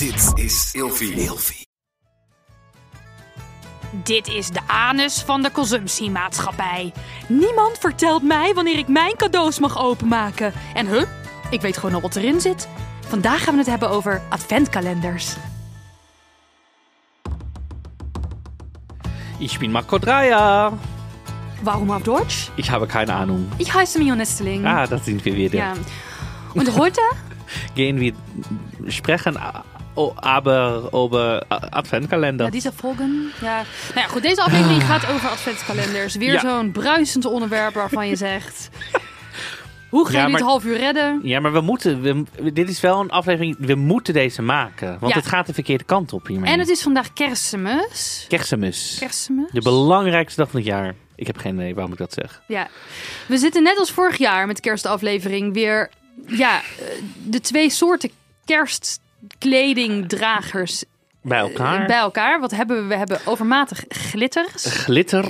Dit is Ilfie. Ilfie. Dit is de anus van de consumptiemaatschappij. Niemand vertelt mij wanneer ik mijn cadeaus mag openmaken. En huh, ik weet gewoon al wat erin zit. Vandaag gaan we het hebben over adventkalenders. Ich bin Marco Dreyer. Warum auf Deutsch? Ich habe keine Ahnung. Ich heiße Mio Nesteling. Ah, da sind wir wieder. Ja. Und heute? Gehen wir sprechen aber over Adventkalender. Ja, deze volgen. Ja. Nou ja, goed, deze aflevering gaat over adventskalenders. Weer Ja. zo'n bruisend onderwerp waarvan je zegt... Hoe ga je Ja, dit half uur redden? Ja, maar we moeten. We, dit is wel een aflevering. We moeten deze maken. Want Ja. het gaat de verkeerde kant op hiermee. En het is vandaag kerstmis. Kerstmis. Kerstmis? De belangrijkste dag van het jaar. Ik heb geen idee waarom ik dat zeg. Ja, we zitten net als vorig jaar met de kerstaflevering weer ja, eh, de twee soorten kerstkledingdragers Bij eh, elkaar. bij elkaar. Wat hebben we? We hebben overmatig glitters. Glitter.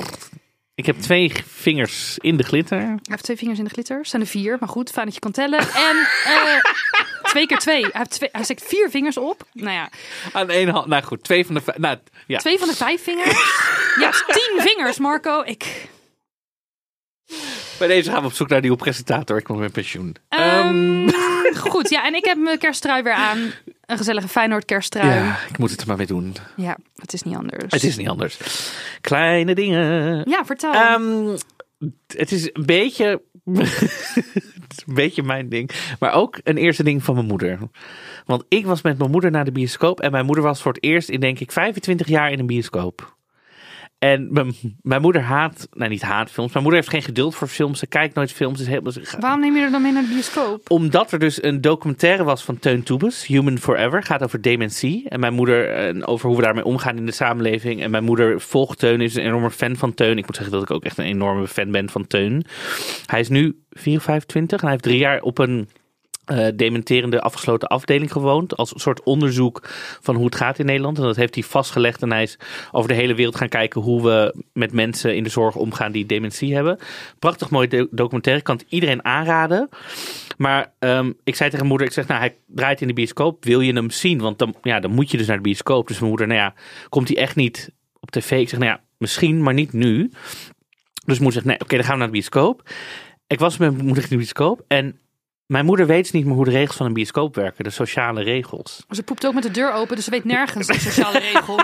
Ik heb twee vingers in de glitter. Hij heeft twee vingers in de glitter. zijn er vier, maar goed, fijn dat je kan tellen. En eh, twee keer twee. Hij, heeft twee. hij steekt vier vingers op. Nou ja, Aan de ene hand. Nou goed, twee van de. vijf- Nou, ja. twee van de vijf vingers. Je hebt tien vingers, Marco. Ik. Bij deze gaan we op zoek naar nieuwe presentator. Ik kom met pensioen. Ehm, goed, ja, en ik heb mijn kersttrui weer aan. Een gezellige Feyenoord kersttrui. ja, ik moet het er maar mee doen. Ja, het is niet anders. Het is niet anders. Kleine dingen. Ja, vertel. Ehm, het is een beetje. een beetje mijn ding. Maar ook een eerste ding van mijn moeder. Want ik was met mijn moeder naar de bioscoop. En mijn moeder was voor het eerst in, denk ik, 25 jaar in een bioscoop. En mijn, mijn moeder haat, nou niet haat films. Mijn moeder heeft geen geduld voor films. Ze kijkt nooit films. Is helemaal, Waarom neem je er dan mee naar de bioscoop? omdat er dus een documentaire was van Teun Toebes, Human Forever, gaat over dementie. En mijn moeder, en over hoe we daarmee omgaan in de samenleving. En mijn moeder volgt Teun, is een enorme fan van Teun. Ik moet zeggen dat ik ook echt een enorme fan ben van Teun. Hij is nu 54 en hij heeft drie jaar op een eh, dementerende afgesloten afdeling gewoond. Als een soort onderzoek van hoe het gaat in Nederland. En dat heeft hij vastgelegd. En hij is over de hele wereld gaan kijken hoe we met mensen in de zorg omgaan die dementie hebben. Prachtig mooi do- documentaire. Kan het iedereen aanraden. Maar ehm, ik zei tegen mijn moeder, ik zeg, nou, hij draait in de bioscoop. Wil je hem zien? Want dan, ja, dan moet je dus naar de bioscoop. Dus mijn moeder, nou ja, komt hij echt niet op tv? Ik zeg, nou ja, misschien, maar niet nu. Dus moeder zegt, nee, oké, dan gaan we naar de bioscoop. Ik was met mijn moeder in de bioscoop en mijn moeder weet niet meer hoe de regels van een bioscoop werken. De sociale regels. Ze poept ook met de deur open, dus ze weet nergens de sociale regel.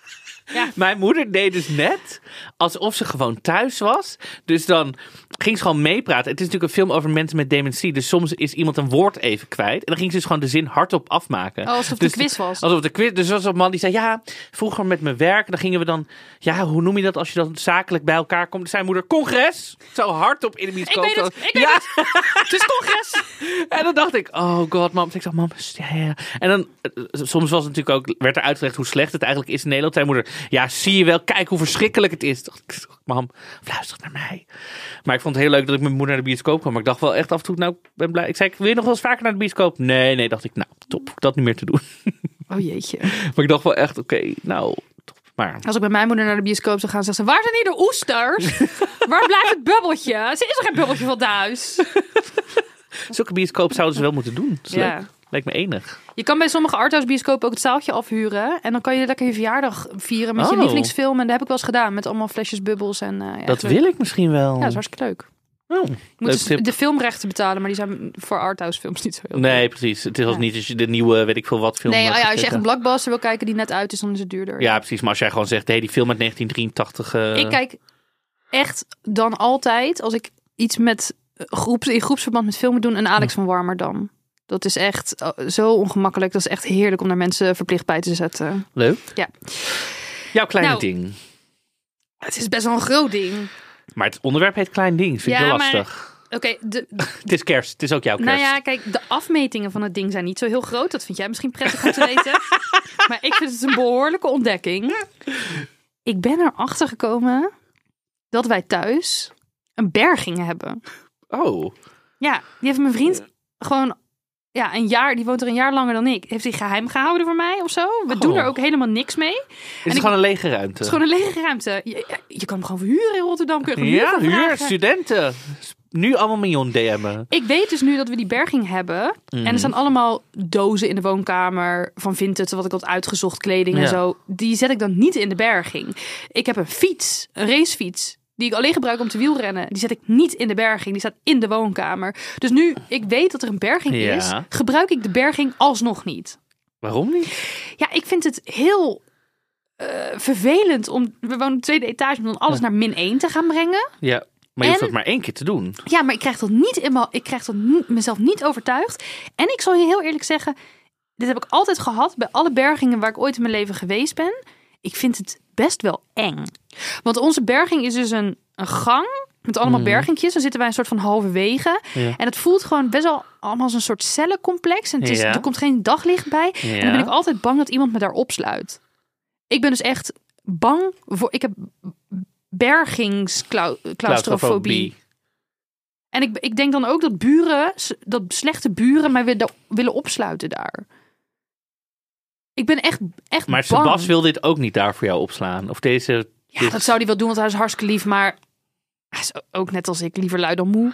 Mijn moeder deed dus net alsof ze gewoon thuis was. Dus dan ging ze gewoon meepraten. Het is natuurlijk een film over mensen met dementie. Dus soms is iemand een woord even kwijt. En dan ging ze dus gewoon de zin hardop afmaken. Oh, alsof het dus een quiz was. Alsof het een quiz. Dus er was een man die zei: Ja, vroeger met mijn werk. Dan gingen we dan. Ja, hoe noem je dat als je dan zakelijk bij elkaar komt? Zei moeder: Congres. Zo hardop in de Ik bioscoop. weet het, ik weet ja. het. Het is congres. En dan dacht ik, oh god, mam. Ik dacht, mam, ja, ja. En dan, eh, soms was het natuurlijk ook, werd er uitgelegd hoe slecht het eigenlijk is in Nederland. Zei moeder, ja, zie je wel, kijk hoe verschrikkelijk het is. Dacht ik, mam, luister naar mij. Maar ik vond het heel leuk dat ik met mijn moeder naar de bioscoop kwam. Maar ik dacht wel echt af en toe, nou, ik ben blij. Ik zei, wil je nog wel eens vaker naar de bioscoop? Nee, nee, dacht ik, nou, top, dat niet meer te doen. Oh jeetje. Maar ik dacht wel echt, oké, nou, top. Maar Als ik met mijn moeder naar de bioscoop zou gaan, zegt ze: Waar zijn hier de oesters? Waar blijft het bubbeltje? Ze is er geen bubbeltje van thuis. zulke bioscoop zouden ze wel moeten doen. Ja. Lijkt me enig. Je kan bij sommige arthouse bioscopen ook het zaaltje afhuren. En dan kan je lekker je verjaardag vieren met je Oh. lievelingsfilm. En dat heb ik wel eens gedaan. Met allemaal flesjes bubbels. En, eh, ja, Dat wil ik misschien wel. Ja, dat is hartstikke leuk. Oh, Je moet dus de filmrechten betalen, maar die zijn voor arthouse films niet zo heel Nee, precies. Het is als Ja. niet als je de nieuwe, weet ik veel wat film Nee, oh ja, als je echt een blockbuster wil kijken die net uit is, dan is het duurder. Ja, precies. Maar als jij gewoon zegt, hey, die film uit 1983. eh, Ik kijk echt dan altijd, als ik iets met groeps, in groepsverband met filmen doen, een Alex van Warmerdam. Dat is echt eh, zo ongemakkelijk. Dat is echt heerlijk om daar mensen verplicht bij te zetten. Leuk. Ja. Jouw kleine Nou, ding. Het is best wel een groot ding. Maar het onderwerp heet klein ding. Vind ik Ja, heel maar- lastig. Oké, de- Het is kerst. Het is ook jouw kerst. nou ja, kijk, de afmetingen van het ding zijn niet zo heel groot. Dat vind jij misschien prettig om te weten. maar ik vind het een behoorlijke ontdekking. Ik ben erachter gekomen dat wij thuis een berging hebben. Oh. Ja, die heeft mijn vriend gewoon ja, een jaar, die woont er een jaar langer dan ik. Heeft hij geheim gehouden voor mij of zo? We Oh. doen er ook helemaal niks mee. Is het gewoon een lege ruimte? Het is gewoon een lege ruimte. Je, je kan hem gewoon verhuren in Rotterdam. Kun je ja, huur studenten. nu allemaal Mignon DM'en. Ik weet dus nu dat we die berging hebben. En er staan allemaal dozen in de woonkamer van Vinted, wat ik had uitgezocht, kleding en zo. Die zet ik dan niet in de berging. Ik heb een fiets, een racefiets, die ik alleen gebruik om te wielrennen. Die zet ik niet in de berging, die staat in de woonkamer. Dus nu ik weet dat er een berging Ja. is, gebruik ik de berging alsnog niet. Waarom niet? Ja, ik vind het heel eh, vervelend om, we wonen de tweede etage, om dan alles naar min 1 te gaan brengen. Ja, maar je hoeft En- dat maar één keer te doen. Ja, maar ik krijg dat niet in mijn- ik krijg dat niet, mezelf niet overtuigd. En ik zal je heel eerlijk zeggen, dit heb ik altijd gehad bij alle bergingen waar ik ooit in mijn leven geweest ben. Ik vind het best wel eng. Want onze berging is dus een, een gang met allemaal Mhm. bergingjes. Dan zitten wij een soort van halverwege. Ja. En het voelt gewoon best wel allemaal als een soort cellencomplex. En het is, Ja. er komt geen daglicht bij. En dan ben ik altijd bang dat iemand me daar opsluit. Ik ben dus echt bang voor. Ik heb bergingsclaustrofobie. En ik, ik denk dan ook dat buren, dat slechte buren mij willen opsluiten daar. Ik ben echt, echt Maar bang. Sebas wil dit ook niet daar voor jou opslaan. Of deze... Ja, dit- dat zou hij wel doen, want hij is hartstikke lief. Maar hij is ook net als ik, liever lui dan moe.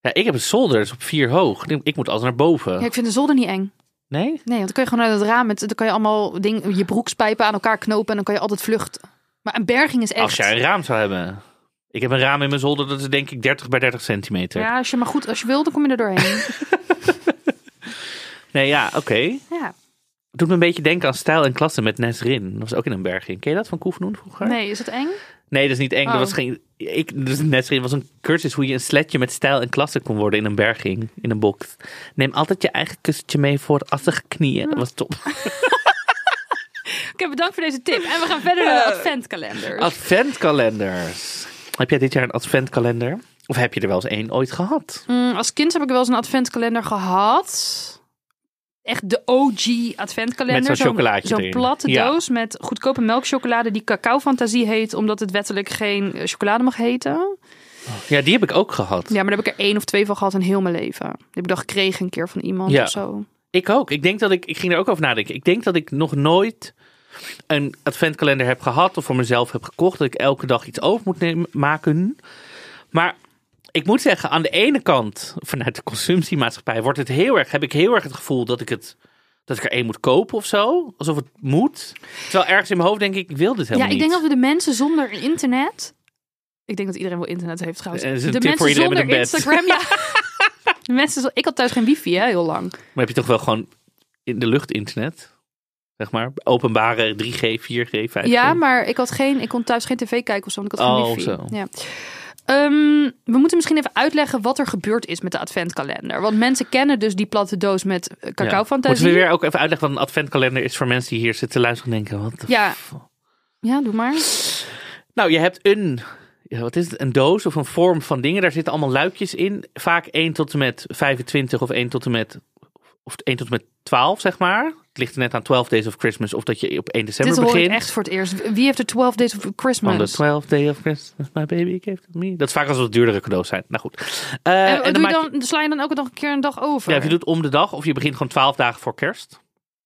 Ja, ik heb een zolder, dat is op vier hoog. Ik- moet alles naar boven. Ja, ik vind de zolder niet eng. Nee? Nee, want dan kun je gewoon uit het raam, met, dan kan je allemaal ding, je broekspijpen aan elkaar knopen en dan kan je altijd vluchten. Maar een berging is echt... Als jij een raam zou hebben. Ik heb een raam in mijn zolder, dat is denk ik 30 bij 30 centimeter. Ja, als je maar goed, als je wil, dan kom je er doorheen. Nee, ja, oké. ja. Doet me een beetje denken aan Stijl en Klasse met Nesrin. Dat was ook in een berging. Ken je dat van Koefnoen vroeger? Nee, is het eng? Nee, dat is niet eng. Dat Oh. was geen... Ik, dus Nesrin was een cursus hoe je een sletje met stijl en klasse kon worden in een berging, in een box. Neem altijd je eigen kussentje mee voor de assige knieën. Dat was top. Oké, bedankt voor deze tip. En we gaan verder naar de adventkalender. Adventkalenders. Heb jij dit jaar een adventkalender? Of heb je er wel eens één ooit gehad? Mm, als kind heb ik wel eens een adventkalender gehad. Echt de OG adventkalender. Met zo'n chocolaatje Zo'n erin. platte Ja. doos met goedkope melkchocolade die cacao fantasie heet, omdat het wettelijk geen eh, chocolade mag heten. Ja, die heb ik ook gehad. Ja, maar daar heb ik er één of twee van gehad in heel mijn leven. Die heb ik dan gekregen een keer van iemand Ja. of zo. Ik ook. Ik denk dat ik, ik ging er ook over nadenken. Ik denk dat ik nog nooit een adventkalender heb gehad of voor mezelf heb gekocht. Dat ik elke dag iets over moet nemen, maken. Maar ik moet zeggen, aan de ene kant, vanuit de consumptiemaatschappij, wordt het heel erg, heb ik heel erg het gevoel dat ik het. Dat ik er één moet kopen of zo. Alsof het moet. Terwijl ergens in mijn hoofd denk ik, ik wil dit helemaal Ja, ik niet. denk dat we de mensen zonder internet. Ik denk dat iedereen wel internet heeft trouwens. Eh, dat is een de tip mensen voor iedereen zonder met een bed. Instagram, ja. De mensen, ik had thuis geen wifi, hè, heel lang. Maar heb je toch wel gewoon in de lucht internet? Zeg maar. Openbare 3G, 4G, 5G. Ja, maar ik had geen, ik kon thuis geen tv kijken of zo, want ik had geen Oh, wifi. zo. Ja. Ehm, we moeten misschien even uitleggen wat er gebeurd is met de adventkalender. Want mensen kennen dus die platte doos met eh, Ja. cacao Moeten fantasie. we weer ook even uitleggen wat een adventkalender is voor mensen die hier zitten luisteren en denken, wat de Ja. Ja, doe maar. Nou, je hebt een, ja, wat is het, een doos of een vorm van dingen. Daar zitten allemaal luikjes in. Vaak 1 tot en met 25 of 1 tot en met, of 1 tot en met 12, zeg maar. Het ligt er net aan 12 Days of Christmas of dat je op 1 december Dit begint. ik echt voor het eerst. Wie heeft de 12 Days of Christmas? On the 12th day of Christmas, my baby gave to me. Dat is vaak als het duurdere cadeaus zijn. Nou goed. Eh, en, en doe maak je dan, sla je dan ook nog een keer een dag over? ja, of je doet om de dag of je begint gewoon 12 dagen voor kerst.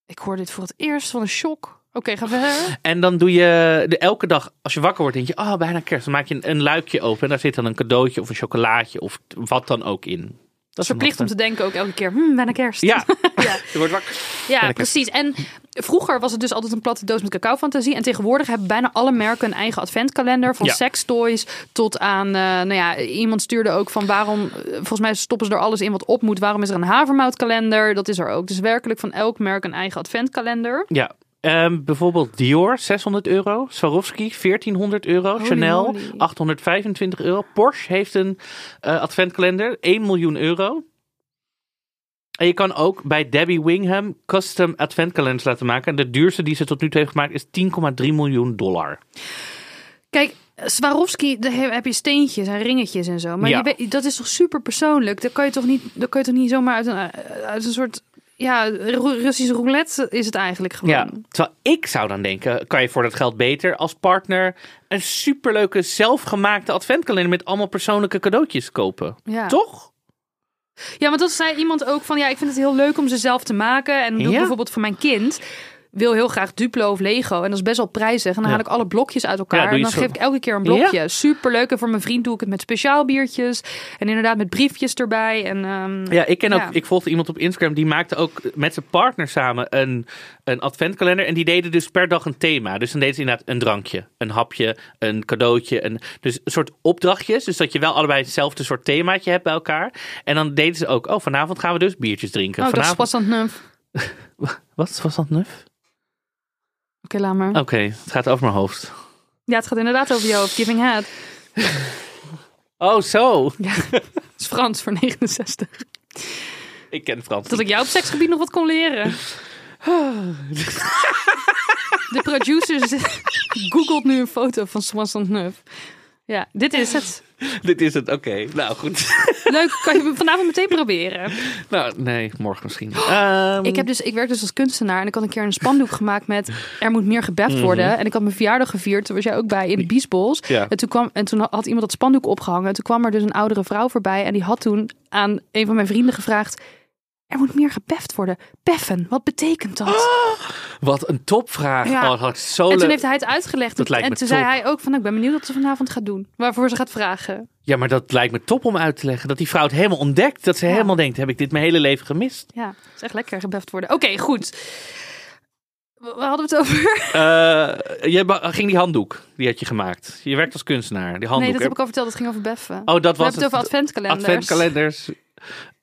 Ik hoor dit voor het eerst van een shock. Oké, ga verder. En dan doe je de, elke dag, als je wakker wordt, denk je, ah, bijna kerst. Dan maak je een, een luikje open en daar zit dan een cadeautje of een chocolaatje of wat dan ook in. Dat is Verplicht om te denken ook elke keer, hmm, bijna kerst. Ja, Ja. je wordt wakker. Ja, precies. En vroeger was het dus altijd een platte doos met cacao fantasie. En tegenwoordig hebben bijna alle merken een eigen adventkalender. Van Ja. sextoys tot aan, eh, nou ja, iemand stuurde ook van waarom, eh, volgens mij stoppen ze er alles in wat op moet. Waarom is er een havermoutkalender? Dat is er ook. Dus werkelijk van elk merk een eigen adventkalender. Ja. Ehm, bijvoorbeeld Dior, 600 euro. Swarovski, 1400 euro. Holy Chanel, moly. 825 euro. Porsche heeft een eh, adventkalender, 1 miljoen euro. En je kan ook bij Debbie Wingham custom adventkalenders laten maken. En de duurste die ze tot nu toe heeft gemaakt is 10,3 miljoen dollar. Kijk, Swarovski, daar heb je steentjes en ringetjes en zo. Maar Ja. je weet, dat is toch super persoonlijk? Dat kan je toch niet, dat kan je toch niet zomaar uit een, uit een soort... Ja, Ru- Russische roulette is het eigenlijk gewoon. Ja, terwijl ik zou dan denken, kan je voor dat geld beter als partner een superleuke zelfgemaakte adventkalender met allemaal persoonlijke cadeautjes kopen. Ja. Toch? Ja, want dat zei iemand ook van ja, ik vind het heel leuk om ze zelf te maken. En doe Ja. bijvoorbeeld voor mijn kind. Wil heel graag Duplo of Lego. En dat is best wel prijzig. En dan haal ik alle blokjes uit elkaar. En dan zo- geef ik elke keer een blokje. Superleuk. En voor mijn vriend doe ik het met speciaal biertjes. En inderdaad met briefjes erbij. En, ehm, Ja, ik ken ook. Ik volgde iemand op Instagram die maakte ook met zijn partner samen een, een adventkalender. En die deden dus per dag een thema. Dus dan deden ze inderdaad een drankje, een hapje, een cadeautje. Een, dus een soort opdrachtjes. Dus dat je wel allebei hetzelfde soort themaatje hebt bij elkaar. En dan deden ze ook. Oh, vanavond gaan we dus biertjes drinken. Oh, dat is vanavond. pas aan het nuf. Wat was dat nuf? Oké, laat maar. Oké, het gaat over mijn hoofd. Ja, het gaat inderdaad over jou. Giving head. Oh, zo. Ja, dat is Frans voor 69. Ik ken Frans. Dat ik jou op seksgebied nog wat kon leren. De producer googelt nu een foto van Swanson Neuf. Ja, dit is het. Dit is het. Oké, nou goed. Leuk, kan je hem vanavond meteen proberen. nou, nee, morgen misschien. Ehm, Ik, heb dus, ik werk dus als kunstenaar en ik had een keer een spandoek gemaakt met er moet meer gebeft worden. En ik had mijn verjaardag gevierd, toen was jij ook bij, in de Biesbos. Ja. En, toen kwam, en toen had iemand dat spandoek opgehangen. En toen kwam er dus een oudere vrouw voorbij en die had toen aan een van mijn vrienden gevraagd... Er moet meer gebeft worden. Beffen, wat betekent dat? Wat een topvraag. Ja. Oh, had zo En toen heeft hij het uitgelegd. Dat lijkt en me toen zei hij ook van, ik ben benieuwd wat ze vanavond gaat doen. Waarvoor ze gaat vragen. Ja, maar dat lijkt me top om uit te leggen. Dat die vrouw het helemaal ontdekt. Dat ze Ja. helemaal denkt, heb ik dit mijn hele leven gemist? Ja, het is echt lekker gebeft worden. Oké, goed. Waar hadden we het over? Eh, je ging die handdoek, die had je gemaakt. Je werkt als kunstenaar, die handdoek. Nee, dat heb ik al verteld. Dat ging over beffen. Oh, dat we was hebben het over adventkalenders. Adventkalenders,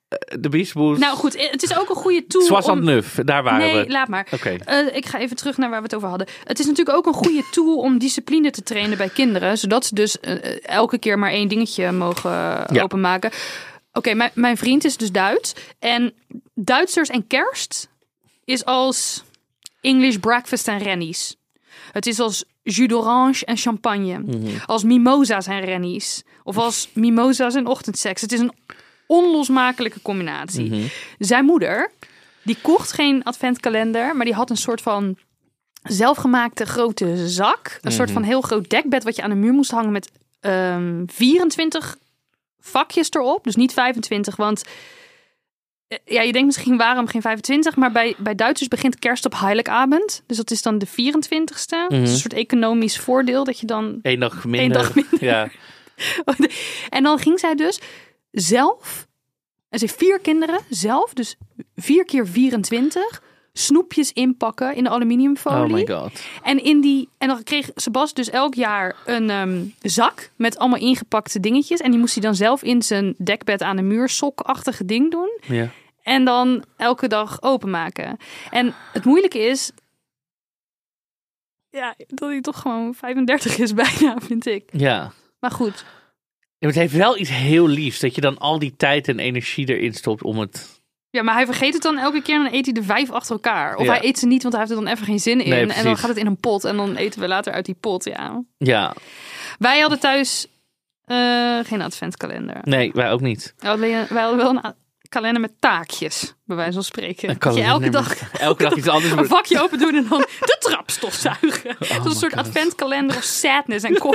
eh, de Beastboos, Nou goed, het is ook een goede tool Swazant om... Neuf, daar waren Nee, we. laat maar. Oké. Eh, ik ga even terug naar waar we het over hadden. Het is natuurlijk ook een goede tool om discipline te trainen bij kinderen. Zodat ze dus eh, elke keer maar één dingetje mogen eh, Ja. openmaken. Oké, mijn, mijn vriend is dus Duits. En Duitsers en kerst is als English breakfast en rennies. Het is als jus d'orange en champagne. Mhm. Als mimosa's en rennies. Of als mimosa's en ochtendseks. Het is een onlosmakelijke combinatie. Mhm. Zijn moeder, die kocht geen adventkalender, maar die had een soort van zelfgemaakte grote zak. Een soort van heel groot dekbed wat je aan de muur moest hangen met ehm 24 vakjes erop. Dus niet 25, want eh, ja, je denkt misschien waarom geen 25, maar bij, bij Duitsers begint kerst op Heiligabend. Dus dat is dan de 24ste. Dat is een soort economisch voordeel dat je dan Eén dag minder. dag minder. Ja. en dan ging zij dus zelf, en ze heeft vier kinderen, zelf, dus vier keer 24, snoepjes inpakken in de aluminiumfolie. Oh my god. En, in die, en dan kreeg Sebas dus elk jaar een ehm, zak met allemaal ingepakte dingetjes. En die moest hij dan zelf in zijn dekbed aan de muur sokachtige ding doen. Ja. En dan elke dag openmaken. En het moeilijke is... Ja, dat hij toch gewoon 35 is bijna, vind ik. ja. Maar goed, Ja, Het heeft wel iets heel liefs dat je dan al die tijd en energie erin stopt om het. Ja, maar hij vergeet het dan elke keer en dan eet hij er vijf achter elkaar. Of Ja. hij eet ze niet, want hij heeft er dan even geen zin in. Nee, en dan gaat het in een pot en dan eten we later uit die pot, ja. Ja, Wij hadden thuis eh, geen adventkalender. nee, wij ook niet. Wij hadden, wij hadden wel een kalender met taakjes, bij wijze van spreken. Een Dat je elke dag elke dag iets anders een vakje open doen en dan de trap stofzuigen. my een soort God. adventkalender of sadness en ko-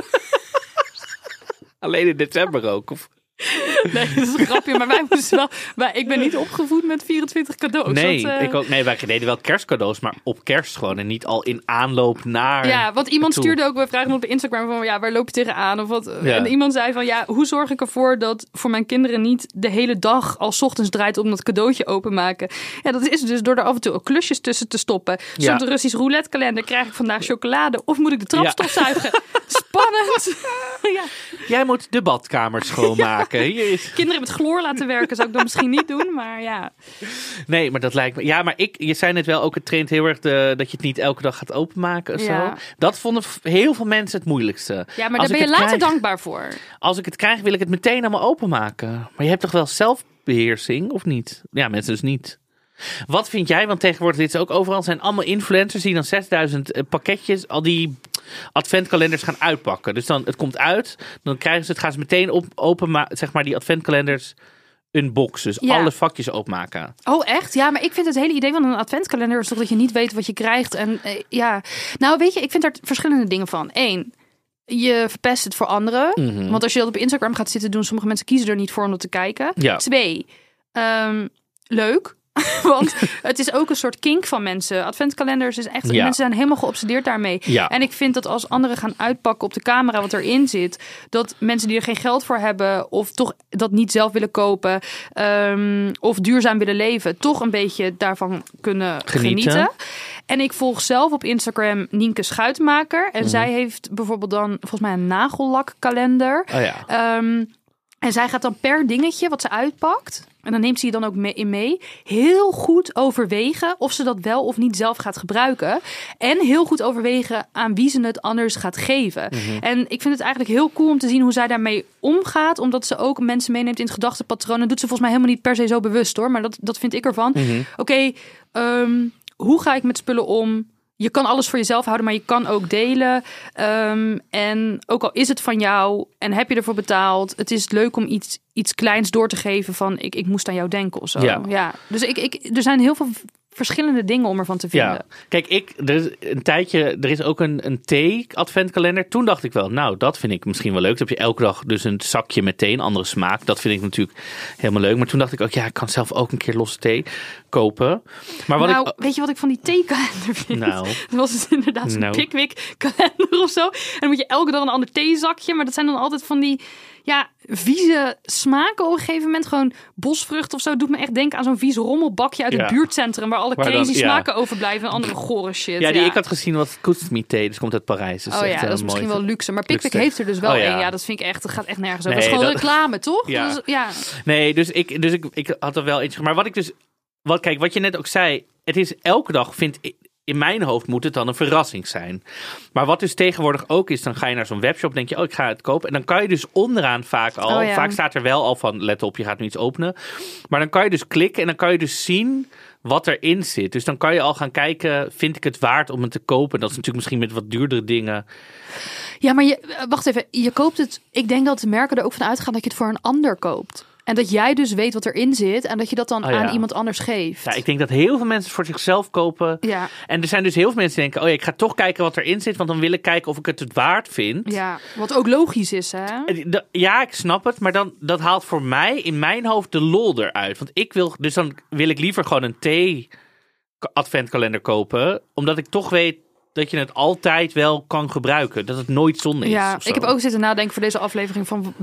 Alleen in december ook. Of... Nee, dat is een grapje, maar wij moesten wel... Ik ben niet opgevoed met 24 cadeaus. Nee, want, eh, ik ook, nee, wij deden wel kerstcadeaus, maar op kerst gewoon. En niet al in aanloop naar. Ja, want iemand toe. stuurde ook bij vragen op Instagram van ja, waar loop je tegenaan? Of wat? Ja. En iemand zei van ja, hoe zorg ik ervoor dat voor mijn kinderen niet de hele dag al 's ochtends draait om dat cadeautje openmaken? Ja, dat is dus door er af en toe ook klusjes tussen te stoppen. Ja. Zo'n Russisch roulette kalender krijg ik vandaag chocolade of moet ik de trap Ja. stofzuigen? Spannend. ja. Jij moet de badkamer schoonmaken. Hier is... Kinderen met chloor laten werken zou ik dan misschien niet doen, maar ja. Nee, maar dat lijkt me. Ja, maar ik, je zei net wel ook, het traint heel erg de, dat je het niet elke dag gaat openmaken. Of Ja. zo. Dat vonden heel veel mensen het moeilijkste. Ja, maar Als daar ben je later krijg- dankbaar voor. Als ik het krijg, wil ik het meteen allemaal openmaken. Maar je hebt toch wel zelfbeheersing, of niet? Ja, mensen dus niet. Wat vind jij? Want tegenwoordig dit is ook overal zijn allemaal influencers die dan 6000 eh, pakketjes, al die adventkalenders gaan uitpakken. Dus dan het komt uit, dan krijgen ze het, gaan ze meteen op open, zeg maar die adventkalenders unboxen. Dus Ja. alle vakjes openmaken. Oh, echt? Ja, maar ik vind het hele idee van een adventkalender is toch dat je niet weet wat je krijgt. En eh, ja, nou weet je, ik vind daar verschillende dingen van. Eén, je verpest het voor anderen. Mhm. Want als je dat op Instagram gaat zitten doen, sommige mensen kiezen er niet voor om dat te kijken. Ja. Twee, ehm, leuk. Want het is ook een soort kink van mensen. Adventkalenders is echt... Ja. Mensen zijn helemaal geobsedeerd daarmee. Ja. En ik vind dat als anderen gaan uitpakken op de camera wat erin zit... dat mensen die er geen geld voor hebben... of toch dat niet zelf willen kopen... ehm, of duurzaam willen leven... toch een beetje daarvan kunnen Genieten. genieten. En ik volg zelf op Instagram Nienke Schuitmaker. Mhm. En zij heeft bijvoorbeeld dan volgens mij een nagellakkalender. Oh ja. Ehm, en zij gaat dan per dingetje wat ze uitpakt. En dan neemt ze je dan ook mee, in mee. Heel goed overwegen of ze dat wel of niet zelf gaat gebruiken. En heel goed overwegen aan wie ze het anders gaat geven. Mhm. En ik vind het eigenlijk heel cool om te zien hoe zij daarmee omgaat. Omdat ze ook mensen meeneemt in het gedachtepatroon. En doet ze volgens mij helemaal niet per se zo bewust hoor. Maar dat, dat vind ik ervan. Mhm. Oké, ehm, hoe ga ik met spullen om? Je kan alles voor jezelf houden, maar je kan ook delen. Ehm, en ook al is het van jou en heb je ervoor betaald, het is leuk om iets, iets kleins door te geven van ik, ik moest aan jou denken of zo. Ja. Dus ik, ik, er zijn heel veel verschillende dingen om ervan te vinden. Ja, kijk, ik, er is een tijdje, er is ook een, een thee-adventkalender. Toen dacht ik wel, nou, dat vind ik misschien wel leuk. Dan heb je elke dag dus een zakje met thee, een andere smaak. Dat vind ik natuurlijk helemaal leuk. Maar toen dacht ik ook, ja, ik kan zelf ook een keer losse thee kopen. Maar wat nou, ik... weet je wat ik van die theekalender vind? Nou. Dat was het inderdaad zo'n Nou. Pickwick kalender of zo. En dan moet je elke dag een ander theezakje. Maar dat zijn dan altijd van die ja, vieze smaken op een gegeven moment. Gewoon bosvrucht of zo. Doet me echt denken aan zo'n vies rommelbakje uit Ja. het buurtcentrum. Waar alle dan- crazy ja. smaken overblijven. En andere gore shit. Ja, die ik had gezien was Koetsmi thee. Dus komt uit Parijs. Dus Oh echt, ja, dat is mooi. misschien wel luxe. Maar Pickwick heeft er dus wel Oh ja. één. Ja, dat vind ik echt, dat gaat echt nergens over. Nee, dat is gewoon dat- reclame, toch? Is- ja. Nee, dus ik, dus ik, ik had er wel eentje. Maar wat ik dus. Wat, kijk, wat je net ook zei. Het is elke dag, vind ik. In mijn hoofd moet het dan een verrassing zijn. Maar wat dus tegenwoordig ook is, dan ga je naar zo'n webshop, denk je, oh, ik ga het kopen. En dan kan je dus onderaan vaak al, Oh ja. vaak staat er wel al van, let op, je gaat nu iets openen. Maar dan kan je dus klikken en dan kan je dus zien wat erin zit. Dus dan kan je al gaan kijken, vind ik het waard om het te kopen? Dat is natuurlijk misschien met wat duurdere dingen. Ja, maar je, eh, wacht even. Je koopt het. Ik denk dat de merken er ook van uitgaan dat je het voor een ander koopt. En dat jij dus weet wat erin zit. En dat je dat dan Oh ja. aan iemand anders geeft. Ja, ik denk dat heel veel mensen voor zichzelf kopen. Ja, En er zijn dus heel veel mensen die denken, oh ja, ik ga toch kijken wat erin zit, want dan wil ik kijken of ik het het waard vind. ja, wat ook logisch is, hè? Da- Ja, ik snap het, maar dan, dat haalt voor mij in mijn hoofd de lol eruit. Want ik wil, dus dan wil ik liever gewoon een thee-adventkalender kopen, omdat ik toch weet dat je het altijd wel kan gebruiken. Dat het nooit zonde is. Ja, ik heb ook zitten nadenken voor deze aflevering van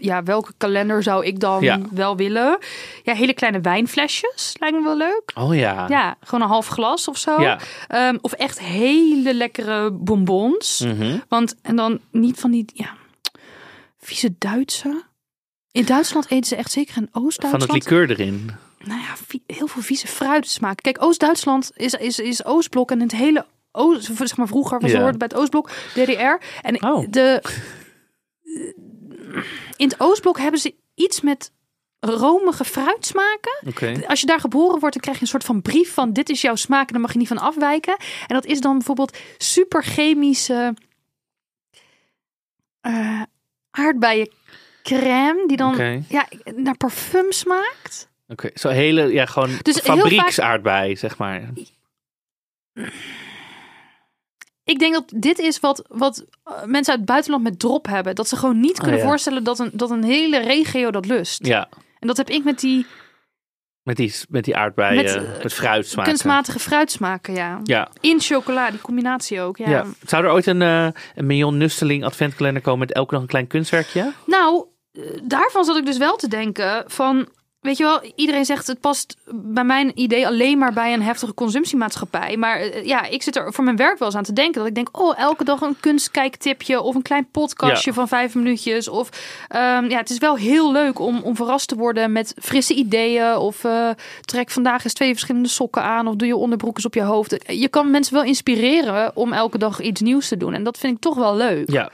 ja, welke kalender zou ik dan Ja. wel willen? Ja, hele kleine wijnflesjes lijkt me wel leuk. Oh ja. Ja, gewoon een half glas of zo. Ja. Ehm, of echt hele lekkere bonbons. Mhm. Want en dan niet van die ja, vieze Duitse. In Duitsland eten ze echt zeker in Van Oost-Duitsland. het liqueur erin. nou ja, heel veel vieze fruitsmaken. Kijk, Oost-Duitsland is, is, is Oostblok en het hele Oost, zeg maar vroeger was Ja. het bij het Oostblok, DDR. En Oh. de in het Oostblok hebben ze iets met romige fruitsmaken. Als je daar geboren wordt, dan krijg je een soort van brief van dit is jouw smaak en daar mag je niet van afwijken. En dat is dan bijvoorbeeld super chemische eh aardbeien crème die dan ja, naar parfum smaakt. Oké. Zo hele, ja, gewoon Dus fabrieksaardbei, zeg maar. Ik denk dat dit is wat, wat eh, mensen uit het buitenland met drop hebben. Dat ze gewoon niet kunnen Oh ja. voorstellen dat een, dat een hele regio dat lust. Ja. En dat heb ik met die Met die, met die aardbeien, Met, met, eh, fruitsmaken. kunstmatige fruitsmaken, ja. Ja. In chocola, die combinatie ook, ja. Ja. Zou er ooit een, eh een Million Nusteling adventkalender komen met elke dag een klein kunstwerkje? Nou, eh, daarvan zat ik dus wel te denken van... Weet je wel, iedereen zegt het past bij mijn idee alleen maar bij een heftige consumptiemaatschappij. Maar eh, ja, ik zit er voor mijn werk wel eens aan te denken. Dat ik denk, oh, elke dag een kunstkijktipje of een klein podcastje Ja. van vijf minuutjes. Of ehm, ja, het is wel heel leuk om, om verrast te worden met frisse ideeën. Of eh, trek vandaag eens twee verschillende sokken aan. Of doe je onderbroek eens op je hoofd. Je kan mensen wel inspireren om elke dag iets nieuws te doen. En dat vind ik toch wel leuk. Ja.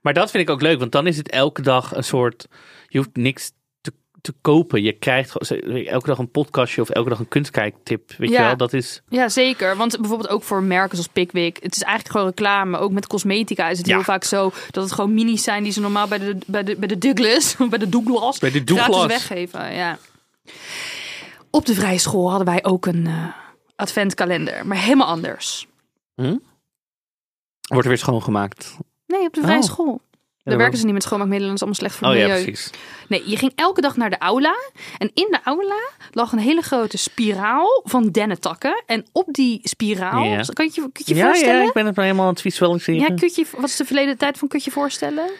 Maar dat vind ik ook leuk, want dan is het elke dag een soort... Je hoeft niks te, kopen. Je krijgt elke dag een podcastje of elke dag een kunstkijktip. Weet je Ja. wel, dat is... Ja, zeker. Want bijvoorbeeld ook voor merken zoals Pickwick. Het is eigenlijk gewoon reclame. Ook met cosmetica is het Ja. heel vaak zo dat het gewoon minis zijn die ze normaal bij de, bij de, bij de Douglas, bij de Douglas, Bij de Douglas. weggeven. Ja. Op de vrije school hadden wij ook een eh, adventkalender, maar helemaal anders. Wordt er weer schoongemaakt. Nee, op de vrije Oh. school. Daar werken ze niet met schoonmaakmiddelen, dat is allemaal slecht voor Oh het ja, milieu. precies. Nee, je ging elke dag naar de aula. En in de aula lag een hele grote spiraal van dennetakken. En op die spiraal, Ja. kan je kun je je Ja, voorstellen? ja, ik ben het nou helemaal aan het visualiseren. Ja, kun je, wat is de verleden tijd van kun je voorstellen?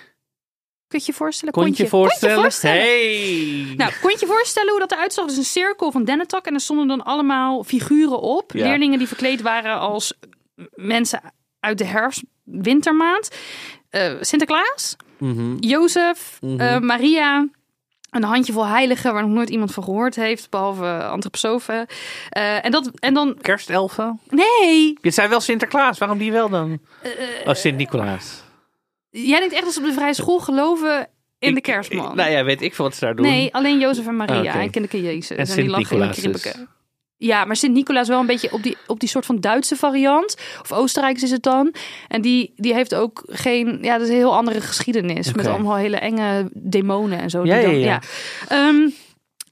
Kun je voorstellen? Kon je voorstellen? Kon je voorstellen? Hey! Nou, kon je je voorstellen hoe dat eruit zag? Dus een cirkel van dennetakken en er stonden dan allemaal figuren op. Ja. Leerlingen die verkleed waren als mensen uit de herfst, wintermaand. Eh, Sinterklaas, Mhm. Jozef, Mhm. eh, Maria. Een handjevol heiligen waar nog nooit iemand van gehoord heeft, behalve antroposofen. Eh, en, dat, en dan, Kerstelfen? nee, Je zei wel Sinterklaas, waarom die wel dan? Eh, oh, Sint-Nicolaas. jij denkt echt dat ze op de vrije school geloven in de kerstman. ik- nou ja, weet ik veel wat ze daar doen. Nee, alleen Jozef en Maria Oké. en kinderke Jezus. En En, die lachen in Sint-Nicolaas dus. kribbeke. Ja, maar Sint-Nicolaas wel een beetje op die, op die soort van Duitse variant. Of Oostenrijks is het dan. En die, die heeft ook geen... Ja, dat is een heel andere geschiedenis. Met allemaal hele enge demonen en zo. die Ja, ja. Ehm,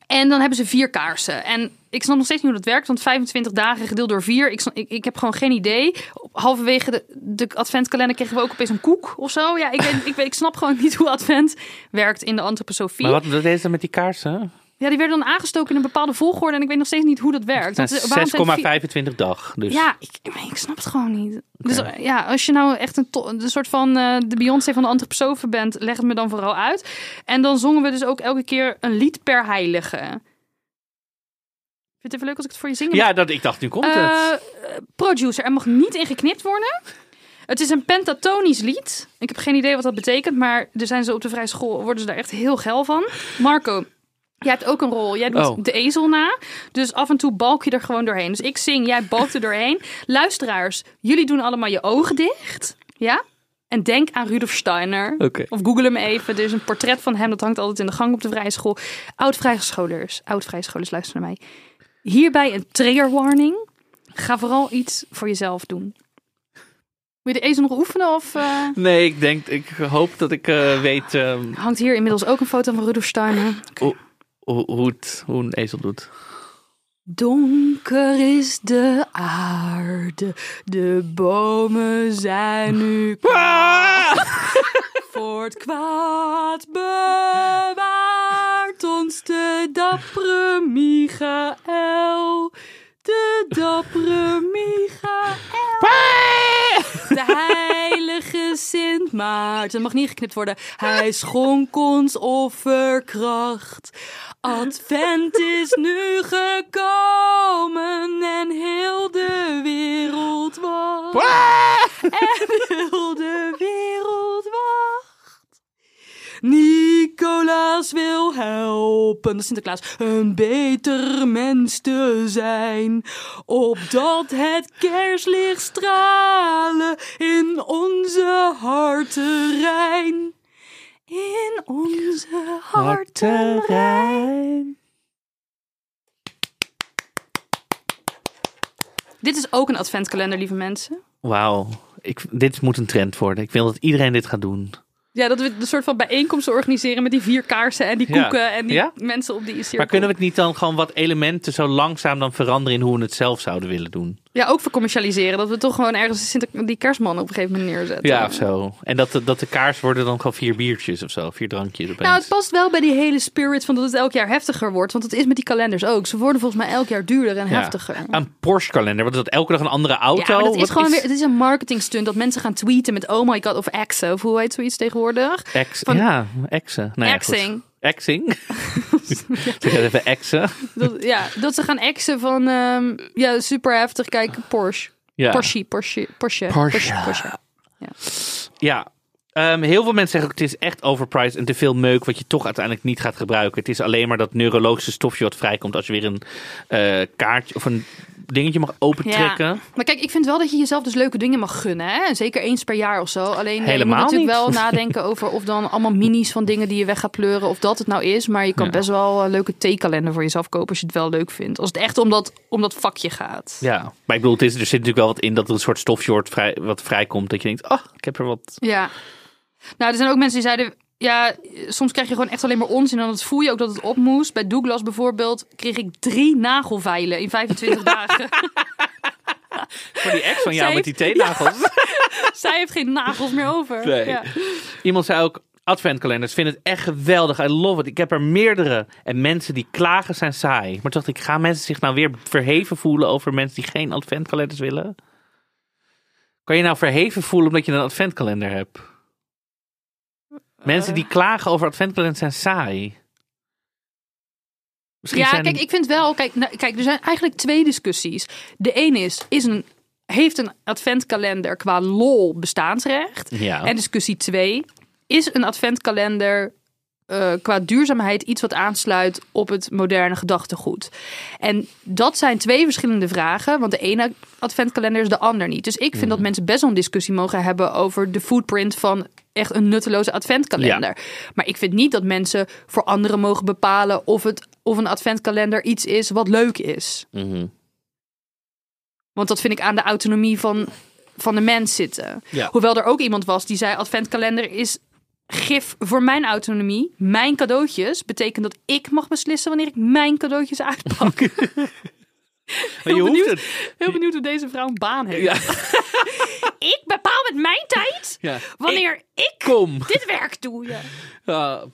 en dan hebben ze vier kaarsen. En ik snap nog steeds niet hoe dat werkt. Want 25 dagen gedeeld door vier. Ik, snap- ik, ik heb gewoon geen idee. Halverwege de, de adventkalender kregen we ook opeens een koek of zo. Ja, ik, weet, ik, weet, ik snap gewoon niet hoe advent werkt in de antroposofie. Maar wat wat deed ze met die kaarsen? Ja, die werden dan aangestoken in een bepaalde volgorde. En ik weet nog steeds niet hoe dat werkt. Eh, vier- 6,25 dag. Dus. Ja, ik, ik snap het gewoon niet. Dus eh, ja, als je nou echt een, soort van eh, de Beyoncé van de antroposofen bent, leg het me dan vooral uit. En dan zongen we dus ook elke keer een lied per heilige. Vind je het even leuk als ik het voor je zing? Ja, dat, ik dacht, nu komt het. Eh, producer, er mag niet in geknipt worden. Het is een pentatonisch lied. Ik heb geen idee wat dat betekent, maar er zijn ze op de vrije school worden ze daar echt heel geil van. Marco, jij hebt ook een rol. Jij doet Oh. de ezel na, dus af en toe balk je er gewoon doorheen. Dus ik zing, jij balkt er doorheen. Luisteraars, jullie doen allemaal je ogen dicht, ja? En denk aan Rudolf Steiner. Of google hem even. Er is een portret van hem. Dat hangt altijd in de gang op de vrije school. Oud-vrijscholers. Oud-vrijscholers, luister naar mij. Hierbij een trigger warning. Ga vooral iets voor jezelf doen. Wil je de ezel nog oefenen? Of eh, Nee, ik denk, ik hoop dat ik eh, weet ehm, hangt hier inmiddels ook een foto van Rudolf Steiner? hoe, hoe, hoe het, hoe een ezel doet. Donker is de aarde. De bomen zijn nu kaal. Voor het kwaad bewaart ons de dappere Michael. De dappere Michael. De heilige Sint Maarten. mag niet geknipt worden. Hij schonk ons offerkracht. Advent is nu gekomen en heel de wereld wacht. En heel de wereld wacht. Nicolaas wil helpen, Sinterklaas, een beter mens te zijn. Opdat het kerstlicht stralen in onze harten rein. In onze harten rein. Dit is ook een adventkalender, lieve mensen. Wauw, dit moet een trend worden. Ik wil dat iedereen dit gaat doen. Ja, dat we een soort van bijeenkomsten organiseren met die vier kaarsen en die Ja. koeken en die Ja? mensen op die cirkel. Maar kunnen we het niet dan gewoon wat elementen zo langzaam dan veranderen in hoe we het zelf zouden willen doen? Ja, ook vercommercialiseren. Dat we toch gewoon ergens die kerstman op een gegeven moment neerzetten. Ja, of zo. En dat de, dat de kaars worden dan gewoon vier biertjes of zo. Vier drankjes opeens. Nou, het past wel bij die hele spirit van dat het elk jaar heftiger wordt. Want het is met die kalenders ook. Ze worden volgens mij elk jaar duurder en Ja. heftiger. Een Porsche kalender. Wat is dat? Elke dag een andere auto? Ja, dat is Wat gewoon weer, het is een marketing stunt dat mensen gaan tweeten met oh my god of exen of hoe heet zoiets tegenwoordig? Ex, van- ja, exen. Nou ja. Exing. Exing. Zeg het even exen. Dat, ja, dat ze gaan exen van ehm, ja, super heftig. Kijk, Porsche. Ja. Porsche, Porsche, Porsche, Porsche. Porsche. Ja. Ehm, heel veel mensen zeggen ook, het is echt overpriced en te veel meuk wat je toch uiteindelijk niet gaat gebruiken. Het is alleen maar dat neurologische stofje wat vrijkomt als je weer een eh, kaartje of een dingetje mag opentrekken. Maar kijk, ik vind wel dat je jezelf dus leuke dingen mag gunnen. Hè? Zeker eens per jaar of zo. Alleen ja, je Helemaal moet natuurlijk niet. wel nadenken over of dan allemaal minis van dingen die je weg gaat pleuren. Of dat het nou is. Maar je kan Ja. best wel een leuke theekalender voor jezelf kopen als je het wel leuk vindt. Als het echt om dat, om dat vakje gaat. Ja, maar ik bedoel, het is, er zit natuurlijk wel wat in dat er een soort stofje wordt vrij, wat vrijkomt. Dat je denkt, oh, ik heb er wat. Ja. Nou, er zijn ook mensen die zeiden... Ja, soms krijg je gewoon echt alleen maar onzin. En dan voel je ook dat het op moest. Bij Douglas bijvoorbeeld kreeg ik drie nagelveilen in 25 dagen. Voor die ex van jou Zij met die teennagels. Zij heeft geen nagels meer over. Nee. Ja. Iemand zei ook, adventkalenders, vind het echt geweldig. I love it. Ik heb er meerdere. En mensen die klagen zijn saai. Maar toen dacht ik, gaan mensen zich nou weer verheven voelen over mensen die geen adventkalenders willen? Kan je nou verheven voelen omdat je een adventkalender hebt? Mensen die klagen over adventkalenders zijn saai. Misschien Ja, zijn... kijk, ik vind wel. Kijk, nou, kijk, er zijn eigenlijk twee discussies. De ene is, is een, heeft een adventkalender qua lol bestaansrecht? Ja. En discussie twee, is een adventkalender eh, qua duurzaamheid iets wat aansluit op het moderne gedachtegoed? En dat zijn twee verschillende vragen, want de ene adventkalender is de ander niet. Dus ik vind dat mensen best wel een discussie mogen hebben over de footprint van echt een nutteloze adventkalender. Maar ik vind niet dat mensen voor anderen mogen bepalen of, het, of een adventkalender iets is wat leuk is. Mhm. Want dat vind ik aan de autonomie van, van de mens zitten. Ja. Hoewel er ook iemand was die zei: Adventkalender is gif voor mijn autonomie. Mijn cadeautjes betekent dat ik mag beslissen wanneer ik mijn cadeautjes uitpak. Je hoeft benieuwd. het. Heel benieuwd hoe deze vrouw een baan heeft. Ja. Ik bepaal met mijn tijd wanneer ik, Kom. dit werk doe. Ja. Ja.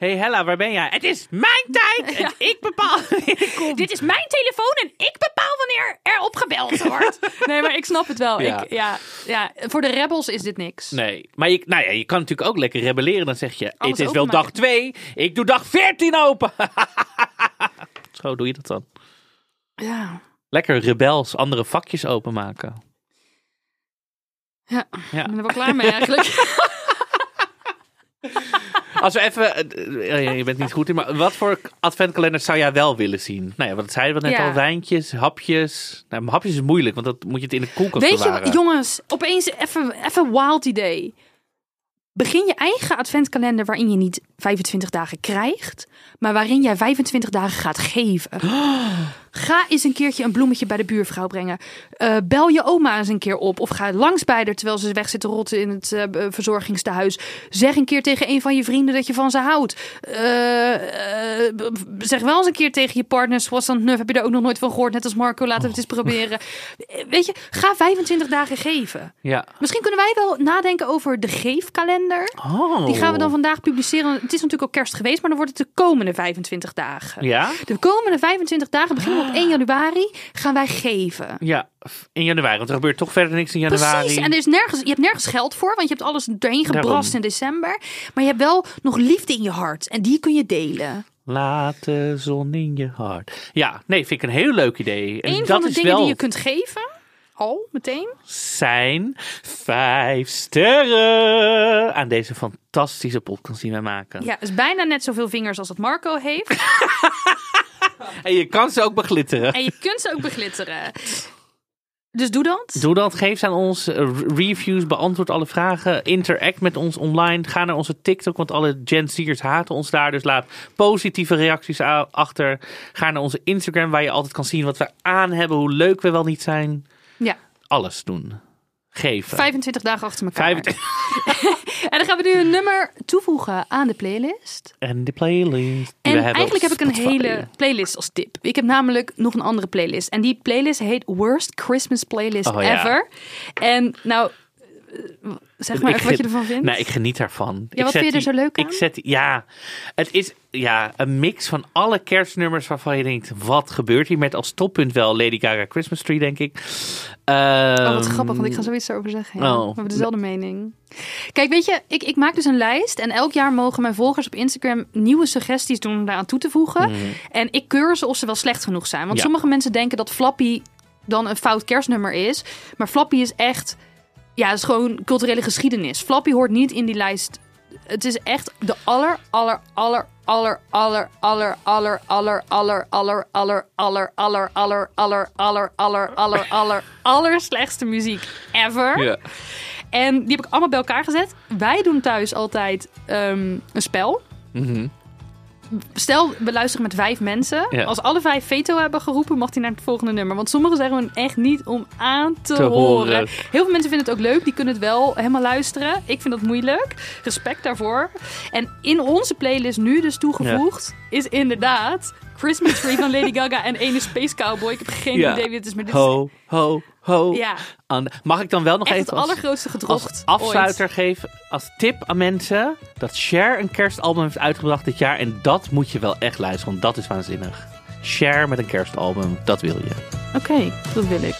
Hey Hella, waar ben jij? Het is mijn tijd en ik bepaal wanneer ik kom. Dit is mijn telefoon en ik bepaal wanneer er opgebeld wordt. nee, maar ik snap het wel. Ja. Ik, ja, ja, voor de rebels is dit niks. Nee, maar je, nou ja, je kan natuurlijk ook lekker rebelleren. Dan zeg je, Alles het is wel dag 2, ik doe dag 14 open. Zo doe je dat dan. Ja. Lekker rebels, andere vakjes openmaken. Ja, Ja. ik ben er wel klaar mee eigenlijk. Als we even, eh, eh, je bent niet goed in, maar wat voor adventkalenders zou jij wel willen zien? Nou ja, wat zeiden we net Ja. al, wijntjes, hapjes. Nou, hapjes is moeilijk, want dat moet je het in de koelkast Weet je, bewaren. wat, jongens, opeens even, even een wild idee. Begin je eigen adventkalender waarin je niet 25 dagen krijgt, maar waarin jij 25 dagen gaat geven. Ga eens een keertje een bloemetje bij de buurvrouw brengen. Eh, bel je oma eens een keer op. Of ga langs bij haar terwijl ze weg zit te rotten in het eh, verzorgingstehuis. Zeg een keer tegen een van je vrienden dat je van ze houdt. Eh, zeg wel eens een keer tegen je partner. Zoals dan heb je er ook nog nooit van gehoord. Net als Marco, laten we het eens proberen. Weet je, ga 25 dagen geven. Ja. Misschien kunnen wij wel nadenken over de geefkalender. Oh. Die gaan we dan vandaag publiceren. Het is natuurlijk ook kerst geweest, maar dan wordt het de komende 25 dagen. Ja? De komende 25 dagen, beginnen op 1 januari, gaan wij geven. Ja, in januari, want er gebeurt toch verder niks in januari. Precies, en er is nergens, je hebt nergens geld voor, want je hebt alles doorheen gebrast Daarom. in december. Maar je hebt wel nog liefde in je hart en die kun je delen. Laat de zon in je hart. Ja, nee, vind ik een heel leuk idee. En Een dat van de is dingen wel die je kunt geven, al meteen, zijn vijf sterren aan deze fantastische podcast die wij maken. ja, is bijna net zoveel vingers als dat Marco heeft. En je kan ze ook beglitteren. en je kunt ze ook beglitteren. Dus doe dat. Doe dat, geef ze aan ons eh, reviews, beantwoord alle vragen, interact met ons online, ga naar onze TikTok, want alle Gen Z'ers haten ons daar, dus laat positieve reacties achter. Ga naar onze Instagram, waar je altijd kan zien wat we aan hebben, hoe leuk we wel niet zijn. Ja, Alles doen. Geven. 25 dagen achter elkaar. 25 En dan gaan we nu een nummer toevoegen aan de playlist. En de playlist. En eigenlijk heb ik een hele playlist als tip. Ik heb namelijk nog een andere playlist. En die playlist heet Worst Christmas Playlist Oh, ja. Ever. En nou, zeg maar even wat je ervan vindt. Nee, ik geniet daarvan. Ja, Ik wat zet vind je er zo leuk aan? Ik zet, ja, het is ja, een mix van alle kerstnummers waarvan je denkt, wat gebeurt hier? Met als toppunt wel Lady Gaga Christmas Tree, denk ik. Oh, wat Ehm, grappig, want ik ga zoiets erover zeggen. Ja. oh. We hebben dezelfde mening. Kijk, weet je, ik, ik maak dus een lijst. En elk jaar mogen mijn volgers op Instagram nieuwe suggesties doen om daaraan toe te voegen. En ik keur ze of ze wel slecht genoeg zijn. Want Ja. sommige mensen denken dat Flappy dan een fout kerstnummer is. Maar Flappy is echt, ja, het is gewoon culturele geschiedenis. Flappy hoort niet in die lijst. Het is echt de aller, aller, aller, aller, aller, aller, aller, aller, aller, aller, aller, aller, aller, aller, aller, aller, aller, aller, aller, aller slechtste muziek ever. En die heb ik allemaal bij elkaar gezet. Wij doen thuis altijd ehm, een spel. Stel, we luisteren met vijf mensen. Ja. Als alle vijf veto hebben geroepen, mag hij naar het volgende nummer. Want sommigen zeggen gewoon echt niet om aan te, Te horen. horen. Heel veel mensen vinden het ook leuk. Die kunnen het wel helemaal luisteren. Ik vind dat moeilijk. Respect daarvoor. En in onze playlist nu dus toegevoegd is inderdaad Christmas Tree van Lady Gaga en ene Space Cowboy. Ik heb geen Ja. idee wie het is, maar dit is Ho, ho. Ja, aan Mag ik dan wel nog echt het even als, allergrootste gedrocht als afsluiter geven, als tip aan mensen, dat Cher een kerstalbum heeft uitgebracht dit jaar. En dat moet je wel echt luisteren, want dat is waanzinnig. Cher met een kerstalbum, dat wil je. Oké, dat wil ik.